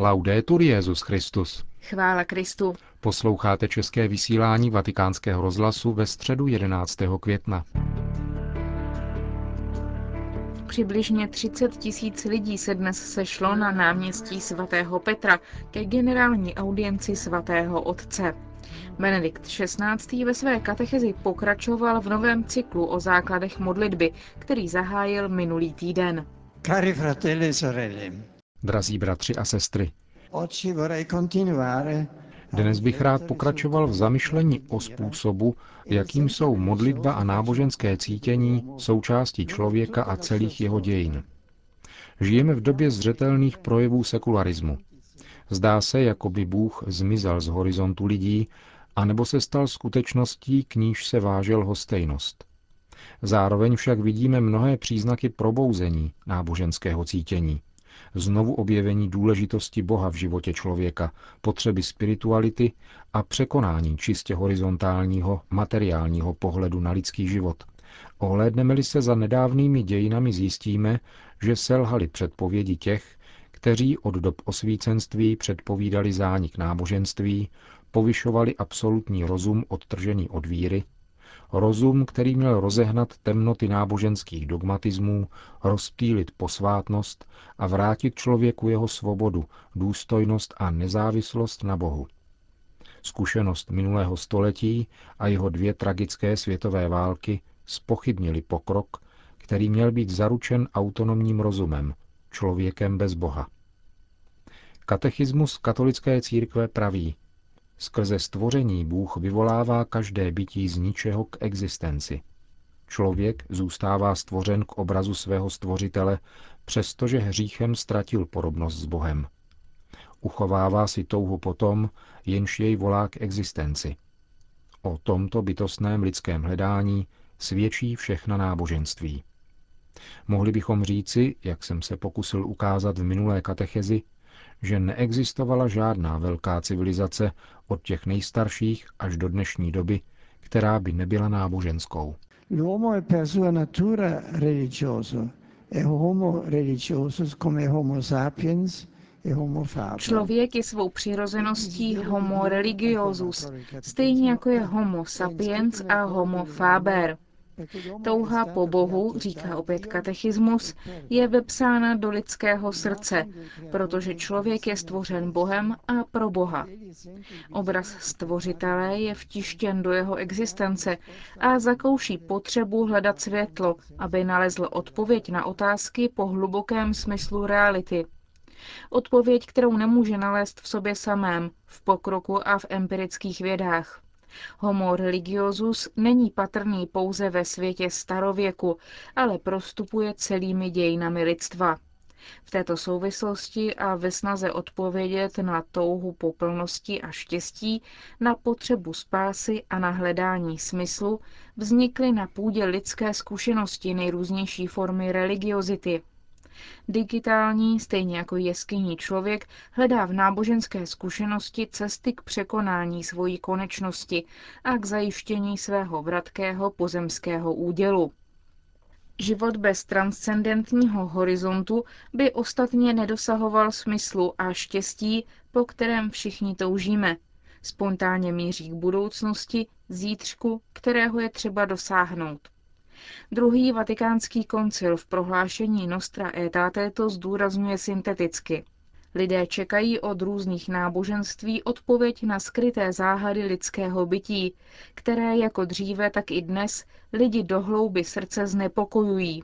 Laudetur Jezus Christus. Chvála Kristu. Posloucháte české vysílání Vatikánského rozhlasu ve středu 11. května. Přibližně 30 tisíc lidí se dnes sešlo na náměstí svatého Petra ke generální audienci svatého otce. Benedikt XVI. ve své katechezi pokračoval v novém cyklu o základech modlitby, který zahájil minulý týden. Cari fratelli e sorelle, Drazí bratři a sestry, dnes bych rád pokračoval v zamyšlení o způsobu, jakým jsou modlitba a náboženské cítění součástí člověka a celých jeho dějin. Žijeme v době zřetelných projevů sekularismu. Zdá se, jako by Bůh zmizel z horizontu lidí, anebo se stal skutečností, k níž se vážel hostejnost. Zároveň však vidíme mnohé příznaky probouzení náboženského cítění znovu objevení důležitosti Boha v životě člověka, potřeby spirituality a překonání čistě horizontálního, materiálního pohledu na lidský život. Ohlédneme-li se za nedávnými dějinami, zjistíme, že selhali předpovědi těch, kteří od dob osvícenství předpovídali zánik náboženství, povyšovali absolutní rozum odtržený od víry Rozum, který měl rozehnat temnoty náboženských dogmatismů, rozptýlit posvátnost a vrátit člověku jeho svobodu, důstojnost a nezávislost na Bohu. Zkušenost minulého století a jeho dvě tragické světové války spochybnili pokrok, který měl být zaručen autonomním rozumem, člověkem bez Boha. Katechismus katolické církve praví, Skrze stvoření Bůh vyvolává každé bytí z ničeho k existenci. Člověk zůstává stvořen k obrazu svého stvořitele, přestože hříchem ztratil podobnost s Bohem. Uchovává si touhu potom, jenž jej volá k existenci. O tomto bytostném lidském hledání svědčí všechna náboženství. Mohli bychom říci, jak jsem se pokusil ukázat v minulé katechezi, že neexistovala žádná velká civilizace od těch nejstarších až do dnešní doby, která by nebyla náboženskou. L'uomo è per sua natura religioso, è homo come homo sapiens e homo faber. Člověk je svou přirozeností homo religiosus, stejně jako je homo sapiens a homo faber. Touha po Bohu, říká opět katechismus, je vepsána do lidského srdce, protože člověk je stvořen Bohem a pro Boha. Obraz stvořitele je vtištěn do jeho existence a zakouší potřebu hledat světlo, aby nalezl odpověď na otázky po hlubokém smyslu reality. Odpověď, kterou nemůže nalézt v sobě samém, v pokroku a v empirických vědách. Homo religiosus není patrný pouze ve světě starověku, ale prostupuje celými dějinami lidstva. V této souvislosti a ve snaze odpovědět na touhu po plnosti a štěstí, na potřebu spásy a na hledání smyslu, vznikly na půdě lidské zkušenosti nejrůznější formy religiozity – Digitální, stejně jako jeskyní člověk, hledá v náboženské zkušenosti cesty k překonání svojí konečnosti a k zajištění svého vratkého pozemského údělu. Život bez transcendentního horizontu by ostatně nedosahoval smyslu a štěstí, po kterém všichni toužíme. Spontánně míří k budoucnosti, zítřku, kterého je třeba dosáhnout. Druhý vatikánský koncil v prohlášení Nostra Aetate to zdůrazňuje synteticky. Lidé čekají od různých náboženství odpověď na skryté záhady lidského bytí, které jako dříve, tak i dnes lidi do hlouby srdce znepokojují.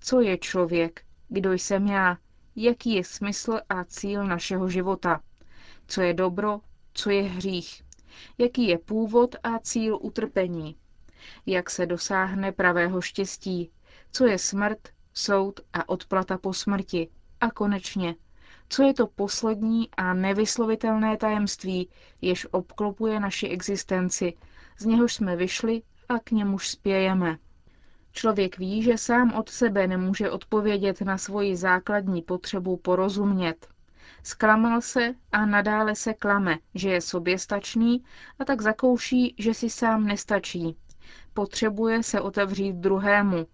Co je člověk? Kdo jsem já? Jaký je smysl a cíl našeho života? Co je dobro? Co je hřích? Jaký je původ a cíl utrpení? Jak se dosáhne pravého štěstí, co je smrt, soud a odplata po smrti. A konečně, co je to poslední a nevyslovitelné tajemství, jež obklopuje naši existenci, z něhož jsme vyšli a k němuž spějeme. Člověk ví, že sám od sebe nemůže odpovědět na svoji základní potřebu porozumět. Zklamal se a nadále se klame, že je soběstačný a tak zakouší, že si sám nestačí, potřebuje se otevřít druhému,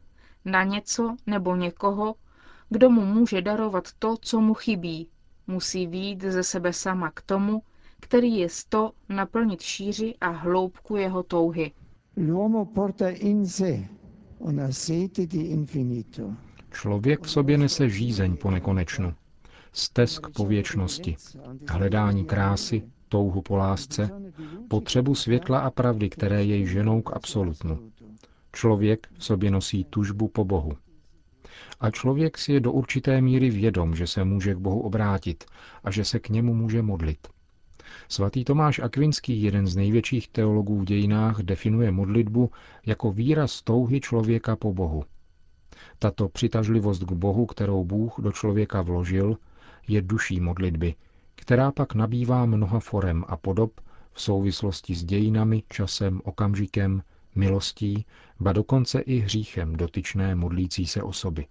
na něco nebo někoho, kdo mu může darovat to, co mu chybí, musí výjít ze sebe sama k tomu, který je sto naplnit šíři a hloubku jeho touhy. L'uomo porta in se una sete di infinito. Člověk v sobě nese žízeň po nekonečnu, stesk po věčnosti, hledání krásy, touhu po lásce, potřebu světla a pravdy, které jej ženou k absolutnu. Člověk v sobě nosí tužbu po Bohu. A člověk si je do určité míry vědom, že se může k Bohu obrátit a že se k němu může modlit. Svatý Tomáš Akvinský, jeden z největších teologů v dějinách, definuje modlitbu jako výraz touhy člověka po Bohu. Tato přitažlivost k Bohu, kterou Bůh do člověka vložil, je duší modlitby, která pak nabývá mnoha forem a podob v souvislosti s dějinami, časem, okamžikem, milostí, ba dokonce i hříchem dotyčné modlící se osoby.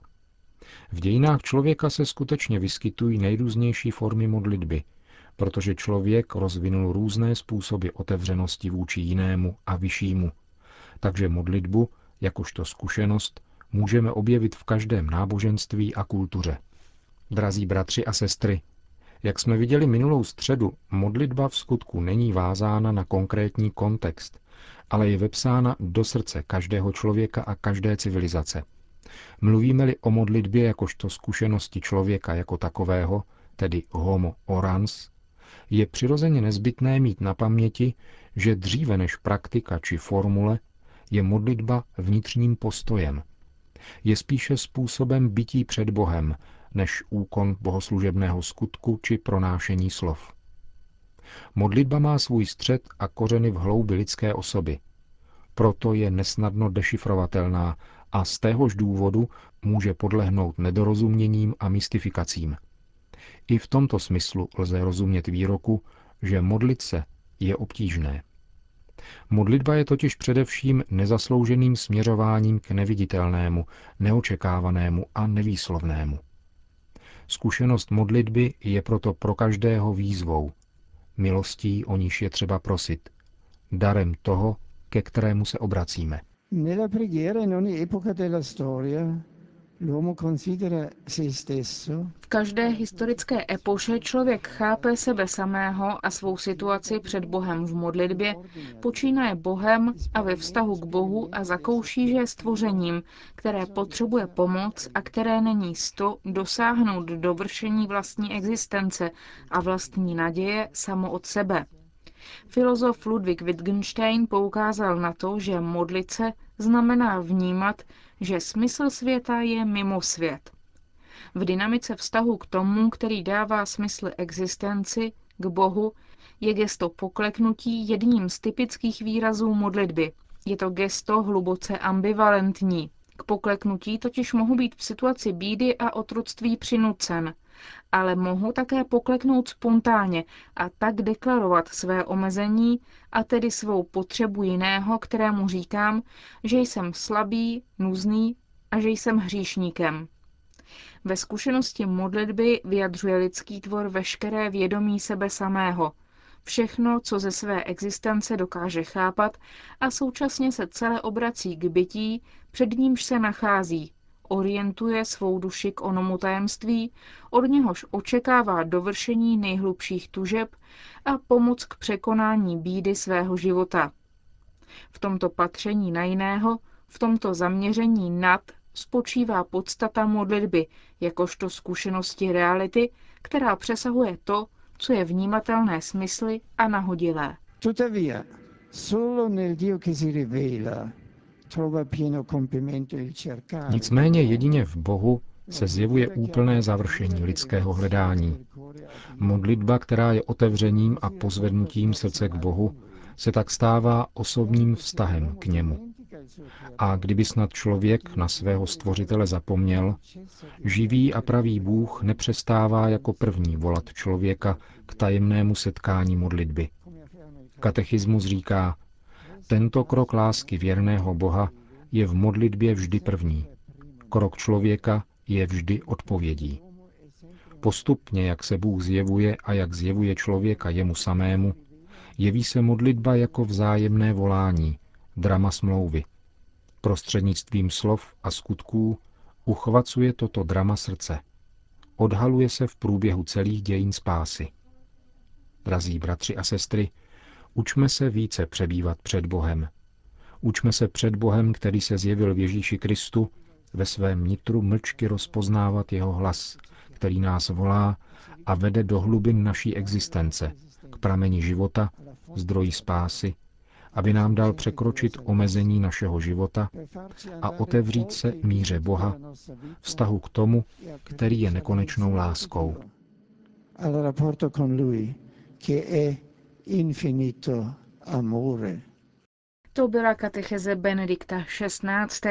V dějinách člověka se skutečně vyskytují nejrůznější formy modlitby, protože člověk rozvinul různé způsoby otevřenosti vůči jinému a vyššímu. Takže modlitbu, jakožto zkušenost, můžeme objevit v každém náboženství a kultuře. Drazí bratři a sestry, jak jsme viděli minulou středu, modlitba v skutku není vázána na konkrétní kontext, ale je vepsána do srdce každého člověka a každé civilizace. Mluvíme-li o modlitbě jakožto zkušenosti člověka jako takového, tedy homo orans, je přirozeně nezbytné mít na paměti, že dříve než praktika či formule je modlitba vnitřním postojem. Je spíše způsobem bytí před Bohem, než úkon bohoslužebného skutku či pronášení slov. Modlitba má svůj střed a kořeny v hloubi lidské osoby. Proto je nesnadno dešifrovatelná a z téhož důvodu může podlehnout nedorozuměním a mystifikacím. I v tomto smyslu lze rozumět výroku, že modlit se je obtížné. Modlitba je totiž především nezaslouženým směřováním k neviditelnému, neočekávanému a nevýslovnému. Zkušenost modlitby je proto pro každého výzvou, milostí, o níž je třeba prosit, darem toho, ke kterému se obracíme. V každé historické epoše člověk chápe sebe samého a svou situaci před Bohem v modlitbě, počínaje Bohem a ve vztahu k Bohu a zakouší, že je stvořením, které potřebuje pomoc a které není sto dosáhnout dovršení vlastní existence a vlastní naděje samo od sebe. Filozof Ludwig Wittgenstein poukázal na to, že modlit se znamená vnímat, že smysl světa je mimo svět. V dynamice vztahu k tomu, který dává smysl existenci, k Bohu, je gesto pokleknutí jedním z typických výrazů modlitby. Je to gesto hluboce ambivalentní. K pokleknutí totiž mohu být v situaci bídy a otroctví přinucen, ale mohu také pokleknout spontánně a tak deklarovat své omezení a tedy svou potřebu jiného, kterému říkám, že jsem slabý, nuzný a že jsem hříšníkem. Ve zkušenosti modlitby vyjadřuje lidský tvor veškeré vědomí sebe samého, všechno, co ze své existence dokáže chápat a současně se celé obrací k bytí, před nímž se nachází, orientuje svou duši k onomu tajemství, od něhož očekává dovršení nejhlubších tužeb a pomoc k překonání bídy svého života. V tomto patření na jiného, v tomto zaměření nad spočívá podstata modlitby, jakožto zkušenosti reality, která přesahuje to, co je vnímatelné smysly a nahodilé. Tuttavia, solo nel Dio che si rivela Nicméně jedině v Bohu se zjevuje úplné završení lidského hledání. Modlitba, která je otevřením a pozvednutím srdce k Bohu, se tak stává osobním vztahem k němu. A kdyby snad člověk na svého stvořitele zapomněl, živý a pravý Bůh nepřestává jako první volat člověka k tajemnému setkání modlitby. Katechismus říká, tento krok lásky věrného Boha je v modlitbě vždy první. Krok člověka je vždy odpovědí. Postupně, jak se Bůh zjevuje a jak zjevuje člověka jemu samému, jeví se modlitba jako vzájemné volání, drama smlouvy. Prostřednictvím slov a skutků uchvacuje toto drama srdce. odhaluje se v průběhu celých dějin spásy. Drazí bratři a sestry, učme se více přebývat před Bohem. Učme se před Bohem, který se zjevil v Ježíši Kristu, ve svém nitru mlčky rozpoznávat jeho hlas, který nás volá a vede do hlubin naší existence, k prameni života, zdroji spásy, aby nám dal překročit omezení našeho života a otevřít se míře Boha, vztahu k tomu, který je nekonečnou láskou. To byla katecheze Benedikta XVI.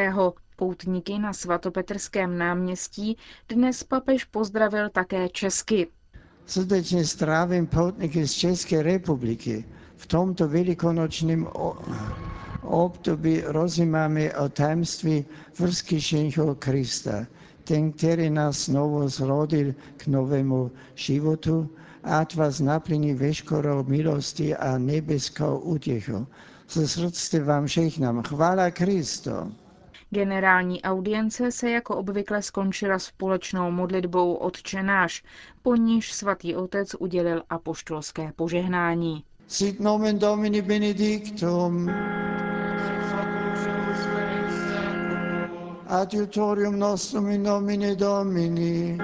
Poutníky na svatopetrském náměstí dnes papež pozdravil také česky. Srdečně zdravím poutníky z České republiky. V tomto velikonočním období rozjímáme o tajemství vzkříšeného Krista, ten, který nás znovu zrodil k novému životu, a vás naplní veškerou milostí a nebeskou útěchou. Ze srdce vám všechnám chvála Kristu. Generální audience se jako obvykle skončila společnou modlitbou Otče náš, po níž svatý otec udělil apoštolské požehnání. Sit nomen Domini benedictum. Adiutorium nostrum in nomine Domini.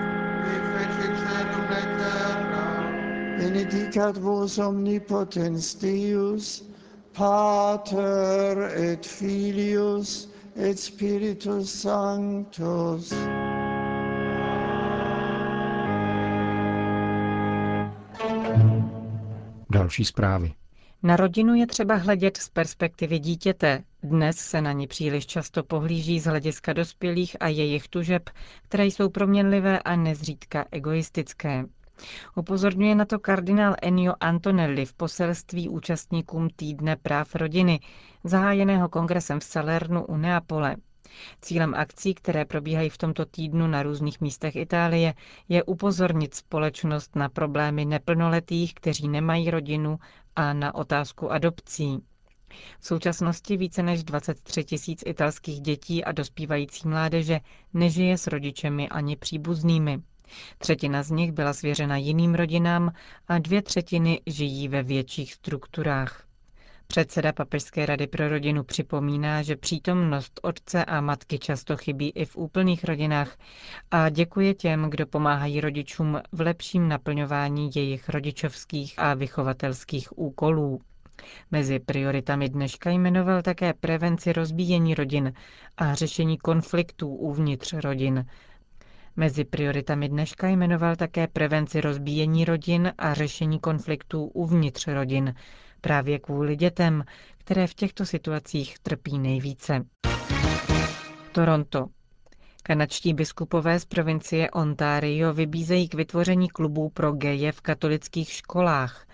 Benedicat vos omnipotens Deus, Pater et Filius et Spiritus Sanctus. Další zprávy. Na rodinu je třeba hledět z perspektivy dítěte. Dnes se na ní příliš často pohlíží z hlediska dospělých a jejich tužeb, které jsou proměnlivé a nezřídka egoistické. Upozorňuje na to kardinál Ennio Antonelli v poselství účastníkům Týdne práv rodiny, zahájeného kongresem v Salernu u Neapole. Cílem akcí, které probíhají v tomto týdnu na různých místech Itálie, je upozornit společnost na problémy neplnoletých, kteří nemají rodinu a na otázku adopcí. V současnosti více než 23 tisíc italských dětí a dospívající mládeže nežije s rodičemi ani příbuznými. Třetina z nich byla svěřena jiným rodinám a dvě třetiny žijí ve větších strukturách. Předseda Papežské rady pro rodinu připomíná, že přítomnost otce a matky často chybí i v úplných rodinách a děkuje těm, kdo pomáhají rodičům v lepším naplňování jejich rodičovských a vychovatelských úkolů. Mezi prioritami dneška jmenoval také prevenci rozbíjení rodin a řešení konfliktů uvnitř rodin, Mezi prioritami dneška jmenoval také prevenci rozbíjení rodin a řešení konfliktů uvnitř rodin, právě kvůli dětem, které v těchto situacích trpí nejvíce. Toronto. Kanačtí biskupové z provincie Ontario vybízejí k vytvoření klubů pro geje v katolických školách.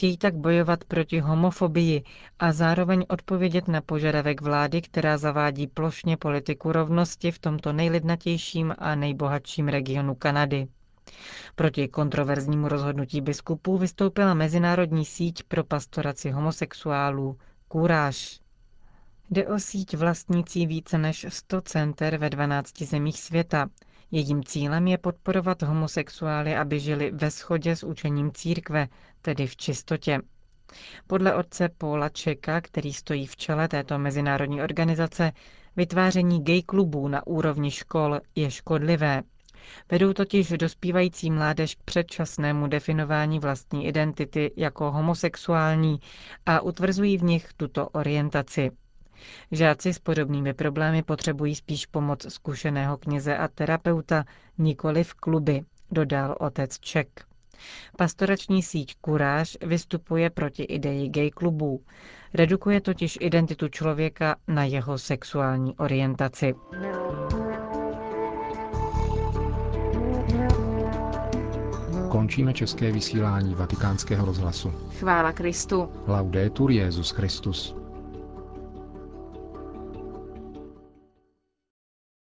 Chtějí tak bojovat proti homofobii a zároveň odpovědět na požadavek vlády, která zavádí plošně politiku rovnosti v tomto nejlidnatějším a nejbohatším regionu Kanady. Proti kontroverznímu rozhodnutí biskupů vystoupila Mezinárodní síť pro pastoraci homosexuálů Kůráž. Jde o síť vlastnící více než 100 center ve 12 zemích světa. Jejím cílem je podporovat homosexuály, aby žili ve shodě s učením církve, tedy v čistotě. Podle otce Paula Čeka, který stojí v čele této mezinárodní organizace, vytváření gay klubů na úrovni škol je škodlivé. Vedou totiž dospívající mládež k předčasnému definování vlastní identity jako homosexuální a utvrzují v nich tuto orientaci. Žáci s podobnými problémy potřebují spíš pomoc zkušeného kněze a terapeuta, nikoli v kluby, dodal otec Ček. Pastorační síť Kuráž vystupuje proti ideji gay klubů. Redukuje totiž identitu člověka na jeho sexuální orientaci. Končíme české vysílání vatikánského rozhlasu. Chvála Kristu. Laudetur Jezus Christus.